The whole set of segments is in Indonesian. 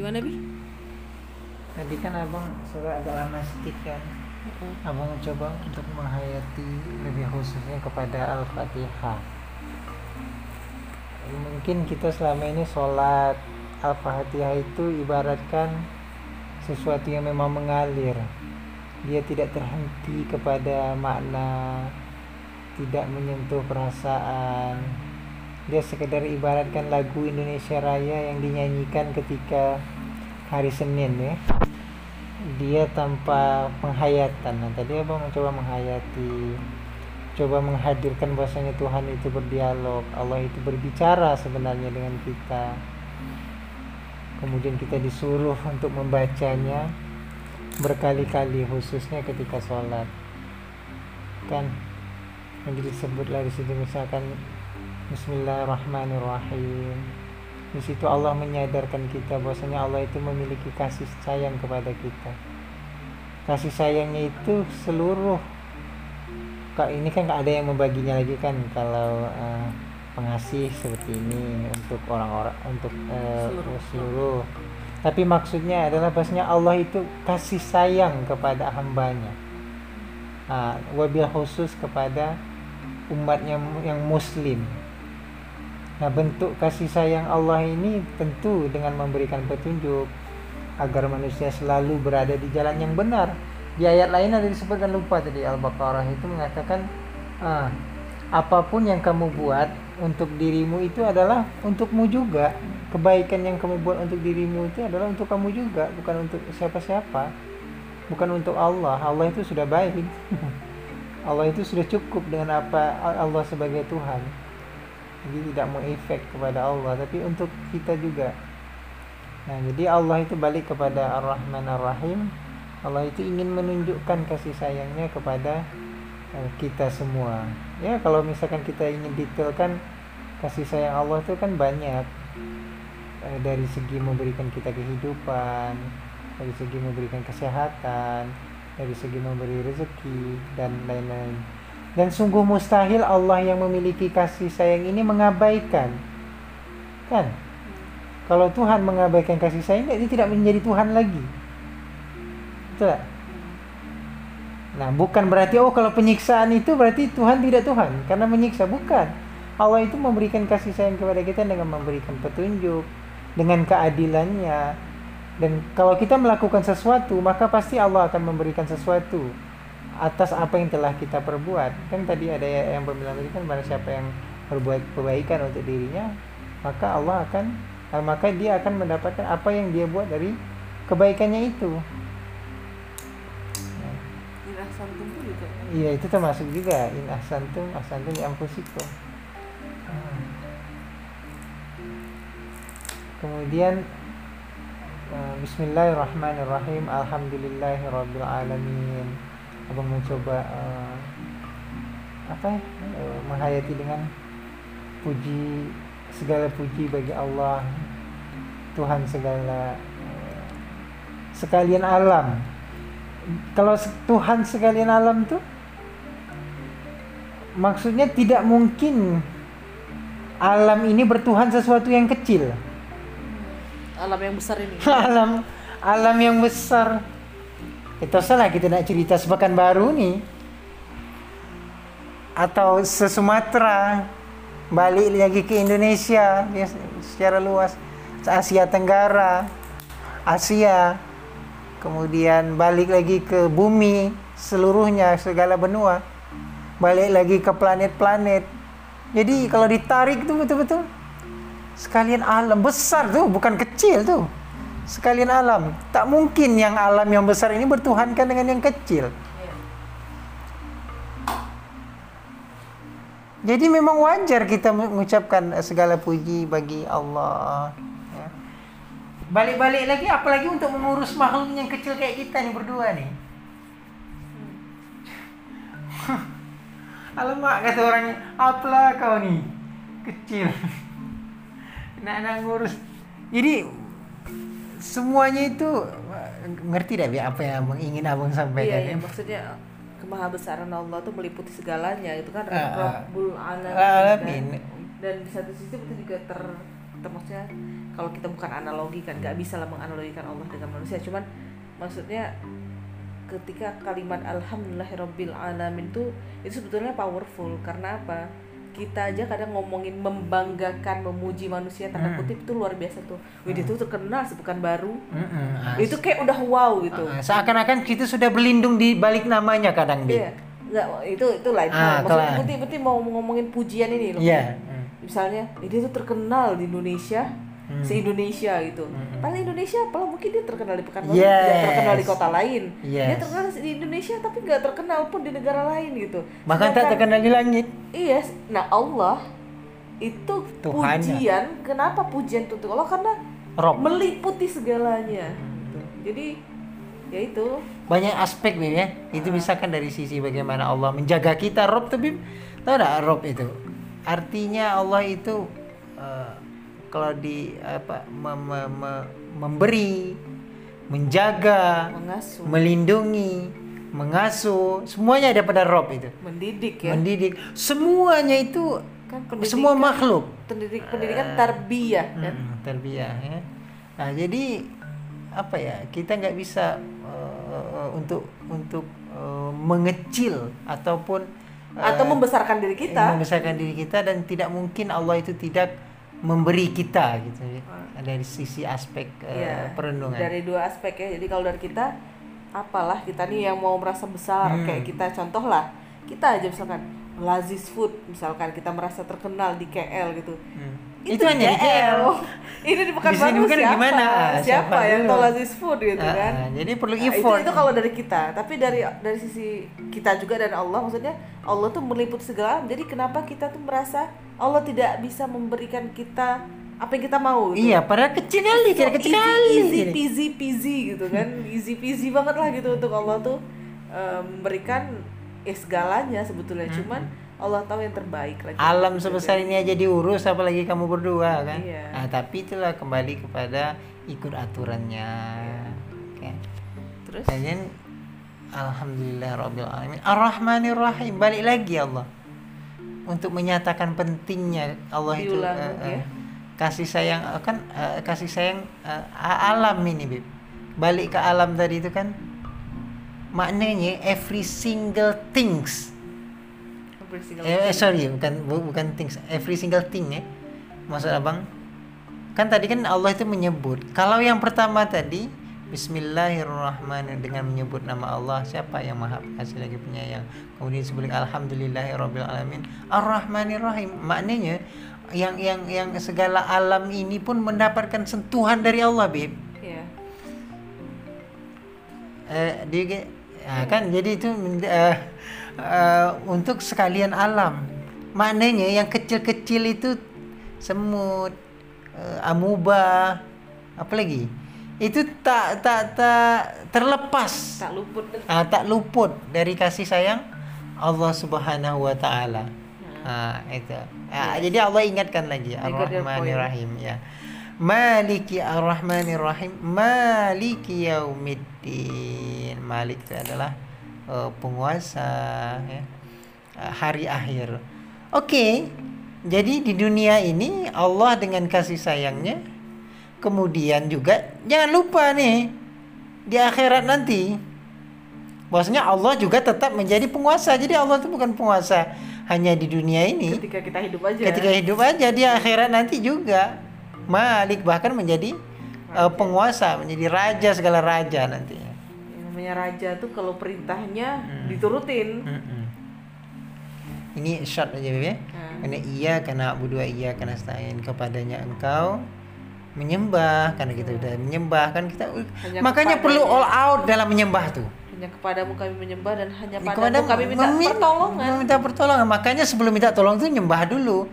gimana bi? Tadi kan abang sudah agak lama sedikit kan. Abang coba untuk menghayati lebih khususnya kepada al-fatihah. Mungkin kita selama ini sholat al-fatihah itu ibaratkan sesuatu yang memang mengalir. Dia tidak terhenti kepada makna tidak menyentuh perasaan dia sekedar ibaratkan lagu Indonesia Raya yang dinyanyikan ketika hari Senin ya. Dia tanpa penghayatan. Nah tadi abang mencoba menghayati coba menghadirkan bahwasanya Tuhan itu berdialog Allah itu berbicara sebenarnya dengan kita. Kemudian kita disuruh untuk membacanya berkali-kali khususnya ketika sholat. Kan yang disebutlah di situ misalkan Bismillahirrahmanirrahim. Di situ Allah menyadarkan kita bahwasanya Allah itu memiliki kasih sayang kepada kita. Kasih sayangnya itu seluruh. Kak ini kan ada yang membaginya lagi kan kalau uh, pengasih seperti ini untuk orang-orang untuk uh, seluruh. seluruh. Tapi maksudnya adalah bahasanya Allah itu kasih sayang kepada hambanya. Nah, wabil khusus kepada umatnya yang muslim nah bentuk kasih sayang Allah ini tentu dengan memberikan petunjuk agar manusia selalu berada di jalan yang benar. Di ayat lain ada disebutkan lupa tadi Al-Baqarah itu mengatakan ah, apa pun yang kamu buat untuk dirimu itu adalah untukmu juga. Kebaikan yang kamu buat untuk dirimu itu adalah untuk kamu juga bukan untuk siapa-siapa. Bukan untuk Allah. Allah itu sudah baik. Allah itu sudah cukup dengan apa Allah sebagai Tuhan jadi tidak mau efek kepada Allah tapi untuk kita juga. Nah jadi Allah itu balik kepada Ar-Rahman Ar-Rahim. Allah itu ingin menunjukkan kasih sayangnya kepada uh, kita semua. Ya kalau misalkan kita ingin detailkan kasih sayang Allah itu kan banyak. Uh, dari segi memberikan kita kehidupan dari segi memberikan kesehatan dari segi memberi rezeki dan lain-lain dan sungguh mustahil Allah yang memiliki kasih sayang ini mengabaikan. Kan? Kalau Tuhan mengabaikan kasih sayang dia tidak menjadi Tuhan lagi. Betul nah bukan berarti oh kalau penyiksaan itu berarti Tuhan tidak Tuhan. Karena menyiksa bukan. Allah itu memberikan kasih sayang kepada kita dengan memberikan petunjuk dengan keadilannya. Dan kalau kita melakukan sesuatu, maka pasti Allah akan memberikan sesuatu atas apa yang telah kita perbuat. Kan tadi ada yang berbilang tadi kan pada siapa yang berbuat kebaikan untuk dirinya, maka Allah akan eh, maka dia akan mendapatkan apa yang dia buat dari kebaikannya itu. Iya itu termasuk juga in ahsantum ahsantum di ampusikum. Hmm. Kemudian Eh, Bismillahirrahmanirrahim Alhamdulillahirabbil alamin. Abang mencoba uh, apa ya? Uh, menghayati dengan puji segala puji bagi Allah Tuhan segala uh, sekalian alam. Kalau Tuhan sekalian alam tuh maksudnya tidak mungkin alam ini bertuhan sesuatu yang kecil alam yang besar ini alam alam yang besar itu salah kita nak cerita sepekan baru nih atau se Sumatera balik lagi ke Indonesia ya, secara luas. Asia Tenggara Asia. Kemudian balik lagi ke bumi seluruhnya segala benua. Balik lagi ke planet-planet. Jadi kalau ditarik tuh betul-betul sekalian alam besar tuh bukan kecil tuh sekalian alam. Tak mungkin yang alam yang besar ini bertuhankan dengan yang kecil. Jadi memang wajar kita mengucapkan segala puji bagi Allah ya. balik-balik lagi apalagi untuk mengurus makhluk yang kecil kayak kita nih berdua nih Alamak kata orangnya, apalah kau nih kecil. Nak-nak ngurus. Jadi semuanya itu ngerti dah apa yang ingin abang sampaikan iya, ya, maksudnya kemahabesaran Allah itu meliputi segalanya itu kan uh, Rabbul alamin, alamin. Dan, dan di satu sisi itu juga ter termasuknya kalau kita bukan analogi kan nggak bisa lah menganalogikan Allah dengan manusia. Cuman maksudnya ketika kalimat alhamdulillahirabbil alamin tuh itu sebetulnya powerful. Karena apa kita aja kadang ngomongin membanggakan memuji manusia tanda Hmm. kutip itu luar biasa tuh Wih dia tuh terkenal sepekan baru. Ah, itu kayak udah wow gitu ah, seakan-akan kita sudah berlindung di balik namanya kadang. Iya, nggak itu itu lain Ah. Maksudnya. Putih Putih mau ngomongin pujian ini loh. Iya. Mm. Misalnya, dia tuh terkenal di Indonesia, Hmm. se Indonesia gitu. Hmm. Padahal Indonesia apalah mungkin dia terkenal di Pekanbaru, Yes. tidak terkenal di kota lain. Dia Yes. terkenal di Indonesia tapi nggak terkenal pun di negara lain gitu. Bahkan tak terkenal di langit. Iya, nah Allah itu Tuhannya. pujian. Kenapa pujian itu untuk Allah? Karena Rob. meliputi segalanya. gitu. Jadi ya itu Banyak aspek Bib ya. Itu misalkan dari sisi bagaimana Allah menjaga kita Rob tuh Bib. Tahu enggak Rob itu? Artinya Allah itu eh, kalau di apa mem- mem- mem- memberi, menjaga, mengasuh, melindungi, mengasuh, semuanya ada pada Rob itu. mendidik ya. Mendidik, semuanya itu kan semua makhluk. pendidik pendidikan tarbiyah kan. Hmm, terbiah ya. Nah, jadi apa ya? Kita nggak bisa eh, untuk untuk eh, mengecil ataupun atau membesarkan diri kita membesarkan diri kita dan tidak mungkin Allah itu tidak memberi kita gitu ya. Dari sisi aspek eh, Iya, perundungan. dari dua aspek ya jadi kalau dari kita apalah kita nih yang mau merasa besar Hmm. kayak kita contoh lah kita aja misalkan Lazis Food misalkan kita merasa terkenal di KL gitu Hmm. Itu, Itu hanya di KL. ini di Di sini Pekanbaru bukan siapa gimana? siapa, Siapa yang dulu? tahu Lazis Food gitu Ah, kan jadi perlu Nah, itu effort. itu kalau dari kita tapi dari dari sisi kita juga dan Allah maksudnya Allah tuh meliputi segala jadi kenapa kita tuh merasa Allah tidak bisa memberikan kita apa yang kita mau gitu. Iya, padahal kecil kali, kecil easy, kali. easy peasy peasy gitu kan easy peasy banget lah gitu untuk Allah tuh eh, memberikan eh, segalanya sebetulnya cuman Allah tahu yang terbaik lagi Alam sebesar ini aja diurus apalagi kamu berdua kan. Iya. Nah, tapi itulah kembali kepada ikut aturannya. Oke. terus Kemudian alhamdulillah rabbil alamin. Ar-Rahmanir Rahim. Balik lagi Allah. Untuk menyatakan pentingnya Allah itu ya. eh, kasih sayang eh, kan eh, kasih sayang eh, alam ini, Bib. Balik ke alam tadi itu kan maknanya every single things Every single Eh, sorry, bukan bu- bukan things, every single thing ya. Maksud abang, kan tadi kan Allah itu menyebut. Kalau yang pertama tadi, Bismillahirrahmanirrahim dengan menyebut nama Allah siapa yang maha kasih lagi penyayang. Kemudian sebelum Alhamdulillahirabbil alamin, Ar-Rahmanirrahim. Maknanya yang yang yang segala alam ini pun mendapatkan sentuhan dari Allah, Bib. Iya. eh dia ya kan jadi itu men- eh, untuk sekalian alam maknanya yang kecil-kecil itu semut eh, amuba apa lagi itu tak tak tak terlepas tak luput ah, tak luput dari kasih sayang Allah Subhanahu wa taala. Ah, itu. Ah, jadi Allah ingatkan lagi I got your Ar-Rahmanir point. Rahim ya. Maliki Ar-Rahmanir Rahim, Maliki Yaumiddin. Malik itu adalah eh, penguasa ya. Ah, hari akhir. Oke. Jadi di dunia ini Allah dengan kasih sayangnya kemudian juga jangan lupa nih di akhirat nanti bahwasanya Allah juga tetap menjadi penguasa. Jadi Allah itu bukan penguasa hanya di dunia ini. ketika kita hidup aja Ketika hidup aja di akhirat nanti juga Malik bahkan menjadi uh, penguasa, menjadi raja segala raja nantinya. Namanya raja tuh kalau perintahnya Hmm. diturutin Mm-mm. Ini short aja Beb ya. Nah. Karena iya karena berdua iya karena stain kepadanya engkau menyembah karena kita udah menyembah kan kita Hanya makanya perlu all out dalam menyembah tuh. hanya kepadamu kami menyembah dan hanya Kepada padamu kami minta memin- pertolongan Meminta pertolongan. Makanya sebelum minta tolong tuh nyembah dulu.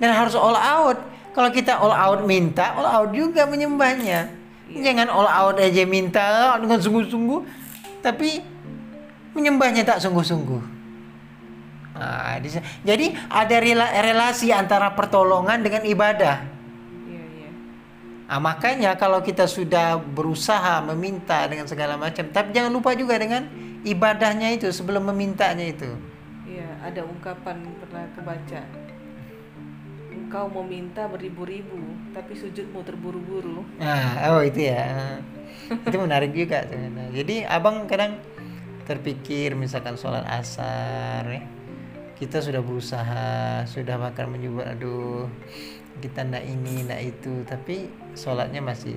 Dan harus all out. Kalau kita all out minta, all out juga menyembahnya. Iya. Jangan all out aja minta dengan sungguh-sungguh, tapi menyembahnya tak sungguh-sungguh. Nah, di- jadi ada rela- relasi antara pertolongan dengan ibadah. Nah, makanya kalau kita sudah berusaha meminta dengan segala macam, tapi jangan lupa juga dengan ibadahnya itu sebelum memintanya itu. iya ada ungkapan pernah kebaca engkau meminta beribu-ribu tapi sujudmu terburu-buru Nah, oh itu ya. itu menarik juga tuh. Nah, jadi abang kadang terpikir misalkan sholat asar ya. Kita sudah berusaha, sudah makan menyebut aduh kita ndak ini ndak itu tapi sholatnya masih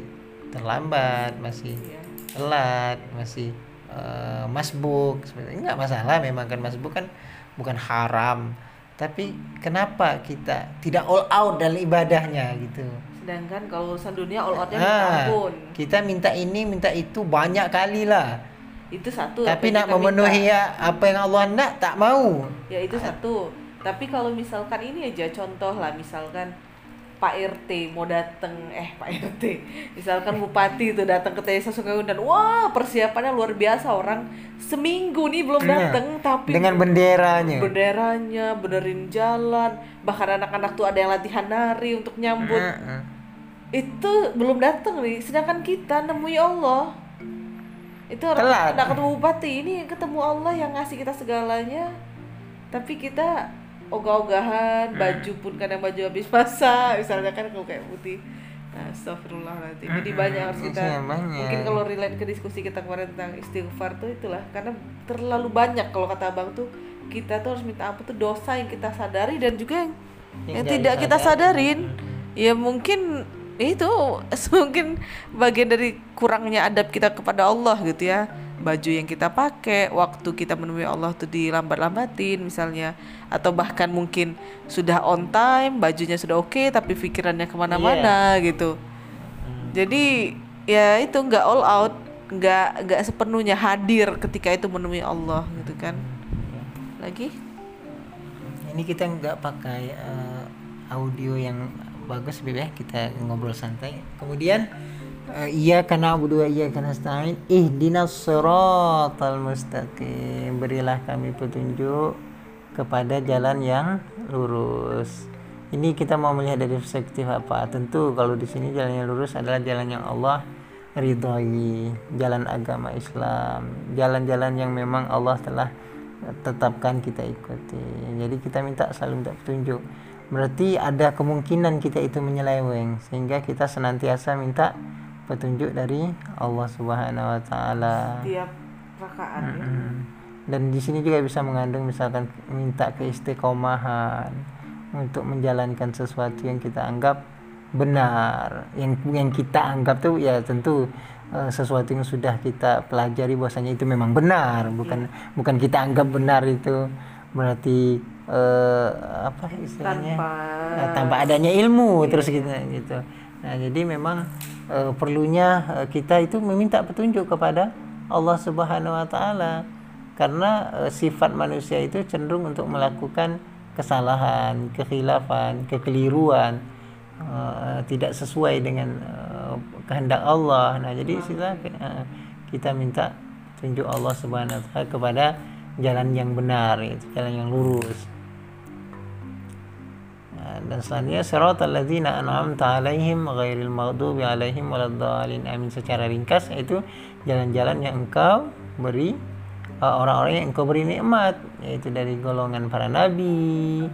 terlambat masih Iya. telat masih eh, masbuk sebenarnya nggak masalah memang kan masbuk kan bukan haram tapi kenapa kita tidak all out dalam ibadahnya gitu? Sedangkan kalau urusan dunia all outnya Ah, minta ampun. kita minta ini minta itu banyak kali lah. Itu satu tapi nak memenuhi minta. ya apa yang Allah nak tak mau. Ya itu satu. Tapi kalau misalkan ini aja contoh lah misalkan Pak RT mau dateng eh Pak RT misalkan bupati itu datang ke desa Sungai dan wah persiapannya luar biasa. Orang seminggu nih belum Nah, dateng tapi dengan benderanya. benderanya benerin jalan. Bahkan anak-anak tuh ada yang latihan nari untuk nyambut. Heeh. itu belum datang nih. Sedangkan kita nemui Allah. Itu orang Telat. ketemu bupati. Ini ketemu Allah yang ngasih kita segalanya. Tapi kita ogah-ogahan baju pun kadang baju habis basah misalnya kan kalau kayak putih. Nah, Astagfirullahaladzim jadi banyak harus kita Iya, banyak. mungkin kalau relate ke diskusi kita kemarin tentang istighfar tuh itulah. Karena terlalu banyak kalau kata abang tuh kita tuh harus minta ampun tuh dosa yang kita sadari dan juga yang, Yang tidak kita sadarin. Ya mungkin itu mungkin bagian dari kurangnya adab kita kepada Allah gitu ya. Baju yang kita pakai waktu kita menemui Allah tuh dilambat-lambatin misalnya. Atau bahkan mungkin sudah on time bajunya sudah oke tapi pikirannya ke mana-mana gitu. Jadi ya itu nggak all out nggak nggak sepenuhnya hadir ketika itu menemui Allah gitu kan. Lagi? Ini kita nggak pakai eh, audio yang bagus Beb ya. Kita ngobrol santai. Kemudian eh, iya karena abu iya karena stain ihdinas siratal mustaqim. Berilah kami petunjuk kepada jalan yang lurus. Ini kita mau melihat dari perspektif apa? Tentu kalau di sini jalan yang lurus adalah jalan yang Allah ridhoi jalan agama Islam jalan-jalan yang memang Allah telah tetapkan kita ikuti. Jadi kita minta selalu minta petunjuk berarti ada kemungkinan kita itu menyeleweng sehingga kita senantiasa minta petunjuk dari Allah Subhanahu wa taala tiap rakaat. Mm. dan di sini juga bisa mengandung misalkan minta keistiqomahan untuk menjalankan sesuatu yang kita anggap benar yang yang kita anggap tuh ya tentu eh, sesuatu yang sudah kita pelajari bahwasanya itu memang benar bukan bukan kita anggap benar itu berarti eh, apa istilahnya? Tanpa. Nah, tanpa adanya ilmu terus gitu gitu. Nah jadi memang eh, perlunya eh, kita itu meminta petunjuk kepada Allah Subhanahu Wa Taala. Karena eh, sifat manusia itu cenderung untuk melakukan kesalahan kekhilafan kekeliruan eh, tidak sesuai dengan eh, kehendak Allah. Nah jadi istilah eh, kita minta tunjuk Allah Subhanahu Wa Taala kepada jalan yang benar itu jalan yang lurus. Nah, dan selanjutnya siratal ladzina an'amta alaihim ghairil maghdubi alaihim waladdallin. Amin. Secara ringkas yaitu jalan-jalan yang engkau beri uh, orang-orang yang engkau beri nikmat yaitu dari golongan para nabi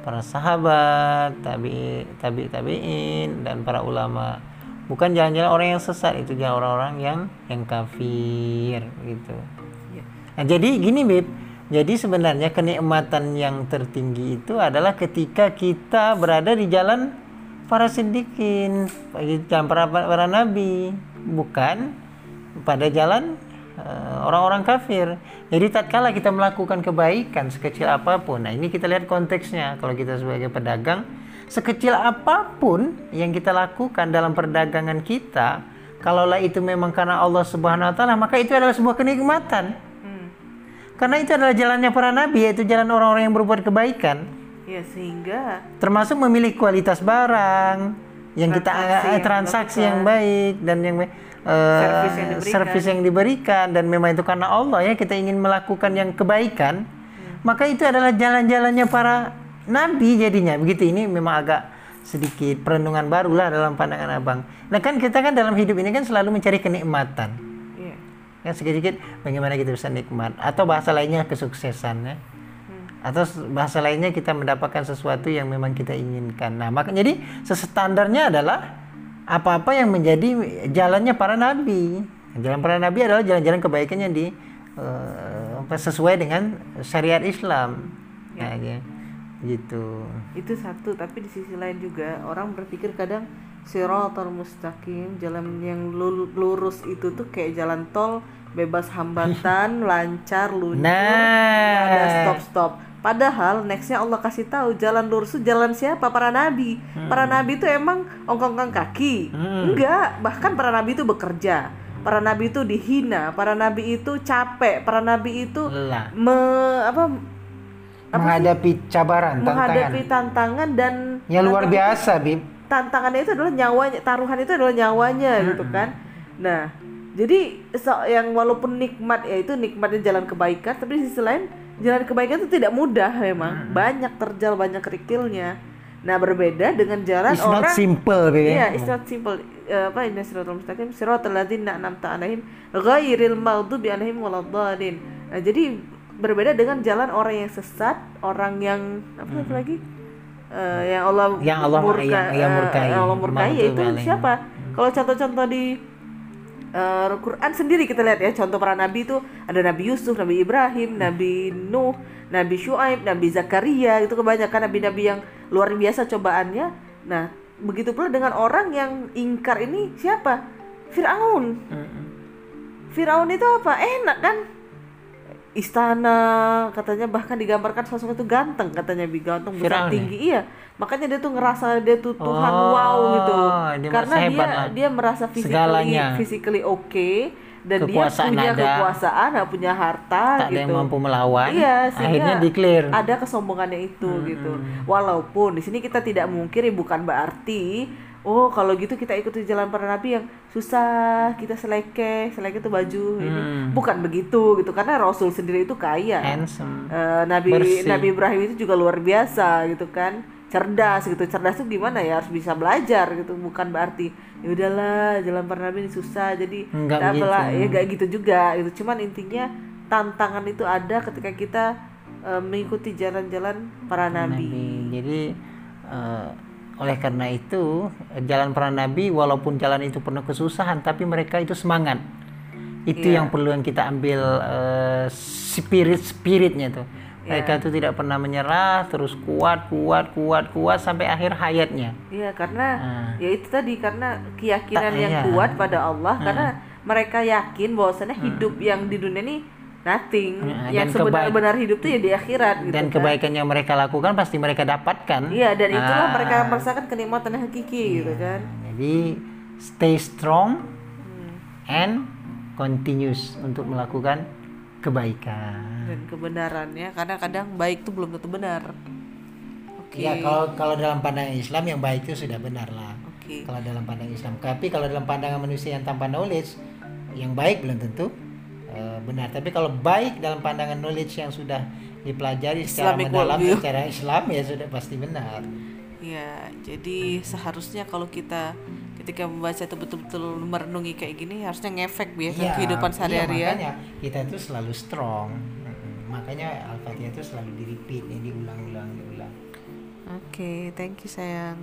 para sahabat tabi tabi tabiin dan para ulama. Bukan jalan-jalan orang yang sesat itu jalan orang-orang yang yang kafir gitu. Nah, jadi gini Bib, jadi sebenarnya kenikmatan yang tertinggi itu adalah ketika kita berada di jalan para siddiqin, di jalan para, para nabi, bukan pada jalan eh, orang-orang kafir. Jadi tatkala kita melakukan kebaikan sekecil apa pun, nah ini kita lihat konteksnya. Kalau kita sebagai pedagang, sekecil apa pun yang kita lakukan dalam perdagangan kita, kalaulah itu memang karena Allah Subhanahu wa taala, maka itu adalah sebuah kenikmatan. Karena itu adalah jalannya para nabi, yaitu jalan orang-orang yang berbuat kebaikan, ya sehingga termasuk memilih kualitas barang yang kita Transaksi eh, yang transaksi yang baik dan yang eh, Servis yang diberikan. yang diberikan dan memang itu karena Allah ya kita ingin melakukan yang kebaikan, Hmm. maka itu adalah jalan-jalannya para nabi jadinya. Begitu ini memang agak sedikit perenungan baru lah dalam pandangan abang. Nah kan kita kan dalam hidup ini kan selalu mencari kenikmatan ya kan sedikit-sedikit bagaimana kita bisa nikmat atau bahasa lainnya kesuksesan ya Hmm. atau bahasa lainnya kita mendapatkan sesuatu yang memang kita inginkan. Nah, maka jadi sestandarnya adalah apa-apa yang menjadi jalannya para nabi. Jalan para nabi adalah jalan-jalan kebaikan yang di apa, sesuai dengan syariat Islam. Nah, ya, gitu. itu satu tapi di sisi lain juga orang berpikir kadang siratal mustaqim jalan yang lu- lurus itu tuh kayak jalan tol bebas hambatan lancar luncur nggak ada Nah, stop stop padahal nextnya Allah kasih tahu jalan lurus itu jalan siapa? Para nabi. Para nabi itu emang ongkong-ongkong kaki. Enggak bahkan para nabi itu bekerja. Para nabi itu dihina. Para nabi itu capek. Para nabi itu lelah. me, apa menghadapi cabaran, tantangan. Menghadapi tantangan dan yang luar biasa, Bib. Tantangannya itu adalah nyawanya taruhan itu adalah nyawanya gitu kan nah jadi so- yang walaupun nikmat ya itu nikmatnya jalan kebaikan tapi di sisi lain jalan kebaikan itu tidak mudah memang banyak terjal banyak kerikilnya nah berbeda dengan jalan It's not orang simple, Bib. Iya, it's not simple. Eh, apa ini siratal mustaqim? Siratal ladzina an'amta 'alaihim ghairil maghdubi alaihim waladdallin. Nah, jadi berbeda dengan jalan orang yang sesat, orang yang apa satu lagi? Eh, yang Allah Yang Allah- murka, yang- yang eh, murkai. yang Allah murkai yaitu alaihim. siapa? Kalau contoh-contoh di eh, Quran sendiri kita lihat ya contoh para nabi itu ada Nabi Yusuf, Nabi Ibrahim, Nabi Nuh, Nabi Shu'aib, Nabi Zakaria itu kebanyakan nabi-nabi yang luar biasa cobaannya. Nah, begitu pula dengan orang yang ingkar ini siapa? Firaun. Firaun itu apa? Enak kan? Istana katanya bahkan digambarkan sosok itu ganteng katanya bi ganteng besar Firaun ya? tinggi iya makanya dia tuh ngerasa dia tuh Tuhan Oh, wow gitu dia karena dia hebat lah. dia merasa physically Segalanya. physically oke dan Kekuasaan dia punya ada. kekuasaan punya harta Tak ada gitu yang mampu melawan. Iya, akhirnya declare. ada kesombongannya itu gitu. Walaupun di sini kita tidak mungkiri bukan berarti oh kalau gitu kita ikuti jalan para nabi yang susah, kita seleke, seleke itu baju ini. Hmm. Bukan begitu gitu karena Rasul sendiri itu kaya. Handsome. Eh, nabi Bersih. Nabi Ibrahim itu juga luar biasa gitu kan. Cerdas gitu. Cerdas itu gimana ya? Harus bisa belajar gitu. Bukan berarti ya udahlah jalan para nabi ini susah jadi apalah." begitu. ya gak gitu juga gitu cuman intinya tantangan itu ada ketika kita eh, mengikuti jalan-jalan para nabi, Nabi. Jadi eh, oleh karena itu jalan para nabi walaupun jalan itu penuh kesusahan tapi mereka itu semangat. Itu Iya. yang perlu yang kita ambil eh, spirit spiritnya tuh. Iya. Mereka itu tidak pernah menyerah, terus kuat, kuat, kuat, kuat sampai akhir hayatnya. Iya karena Ah. ya itu tadi karena keyakinan Tak- yang iya. kuat pada Allah karena mereka yakin bahwasannya hidup yang di dunia ini nothing Ah, yang sebenar-benar hidup tuh ya di akhirat gitu Dan kan. kebaikan yang mereka lakukan pasti mereka dapatkan. Iya dan itulah Ah. mereka merasakan kenikmatan yang hakiki gitu kan. Jadi stay strong Hmm. and continuous untuk melakukan kebaikan. Dan kebenarannya karena kadang baik tuh belum tentu benar. Oke. Ya kalau kalau dalam pandangan Islam yang baik itu sudah benar lah. Oke. Kalau dalam pandangan Islam, tapi kalau dalam pandangan manusia yang tanpa knowledge, yang baik belum tentu eh, benar. Tapi kalau baik dalam pandangan knowledge yang sudah dipelajari secara Islamic mendalam worldview. secara Islam ya sudah pasti benar. Ya, jadi seharusnya kalau kita ketika membaca itu betul-betul merenungi kayak gini harusnya ngefek ya ke Iya, kehidupan iya, sehari-hari ya. makanya kita itu selalu strong. Makanya Al-Fatihah itu selalu di repeat, ya, diulang-ulang, diulang. Oke, thank you sayang.